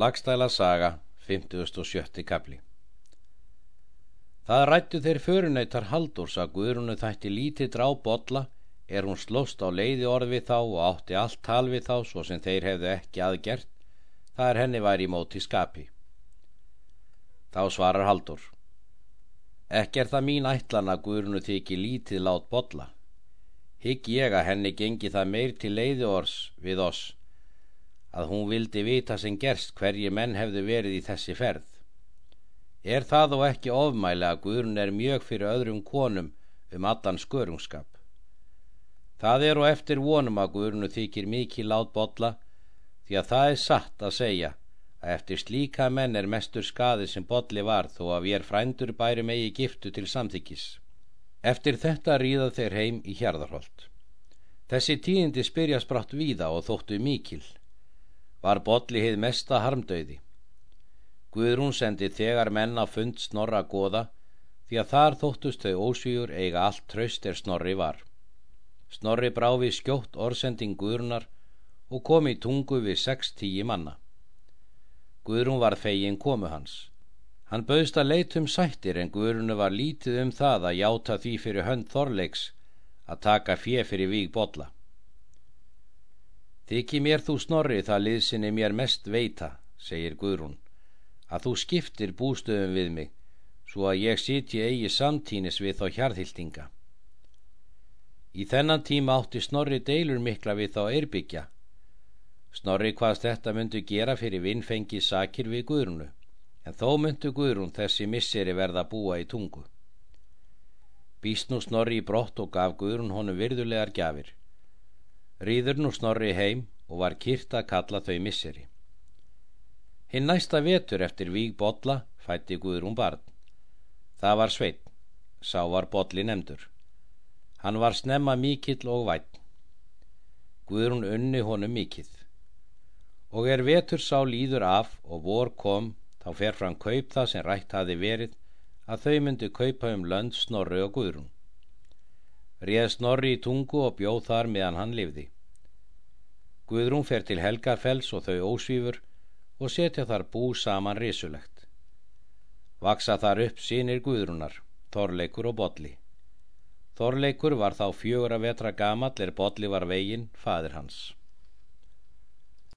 Lagstæla saga, 57. kapli Það rættu þeir förunautar Haldurs að Guðrunu þætti lítið drá bolla er hún slóst á leiði orð við þá og átti allt tal við þá svo sem þeir hefðu ekki aðgert það er henni væri í móti skapi. Þá svarar Haldur Ekki er það mín ætlan að Guðrunu þykji lítið lát bolla. Hygg ég að henni gengi það meir til leiði orðs við oss að hún vildi vita sem gerst hverji menn hefðu verið í þessi ferð. Er það þó ekki ofmæli að Guðrun er mjög fyrir öðrum konum um allan skörungskap. Það er og eftir vonum að Guðrunu þykir mikið lát botla því að það er satt að segja að eftir slíka menn er mestur skadi sem botli var þó að við er frændur bæri megi giftu til samþykis. Eftir þetta ríða þeir heim í hjarðarholt. Þessi tíðindi spyrja sprátt víða og þóttu mikil var bolli heið mesta harmdauði. Guðrún sendi þegar menn að fund snorra goða því að þar þóttust þau ósvíur eiga allt traust er snorri var. Snorri bráfi skjótt orðsending Guðrunar og kom í tungu við sex tíi manna. Guðrún var fegin komu hans. Hann bauðst að leitum sættir en Guðrunu var lítið um það að játa því fyrir hönd Þorleiks að taka fjö fyrir víg botla. Þykki mér þú snorri það liðsinni mér mest veita, segir Guðrún, að þú skiptir bústöðum við mig, svo að ég sitji eigi samtínis við þá hjarðhildinga. Í þennan tíma átti snorri deilur mikla við þá eirbyggja. Snorri hvaðst þetta myndu gera fyrir vinnfengi sakir við Guðrúnu, en þó myndu Guðrún þessi misseri verða búa í tungu. Býst nú snorri í brott og gaf Guðrún honum virðulegar gjafir. Rýður nú snorri heim og var kýrt að kalla þau misseri. Hinn næsta vetur eftir víg botla fætti Guðrún barn. Það var sveit, sá var botli nefndur. Hann var snemma mikill og vætt. Guðrún unni honum mikill. Og er vetur sá líður af og vor kom, þá fer fram kaup það sem rætt hafi verið, að þau myndu kaupa um lönd Snorri og Guðrún réð Snorri í tungu og bjóð þar meðan hann lifði. Guðrún fer til Helgarfells og þau ósvífur og setja þar bú saman risulegt. Vaksa þar upp sínir Guðrúnar, Þorleikur og Bodli. Þorleikur var þá fjögur að vetra gamall er Bodli var veginn, fadir hans.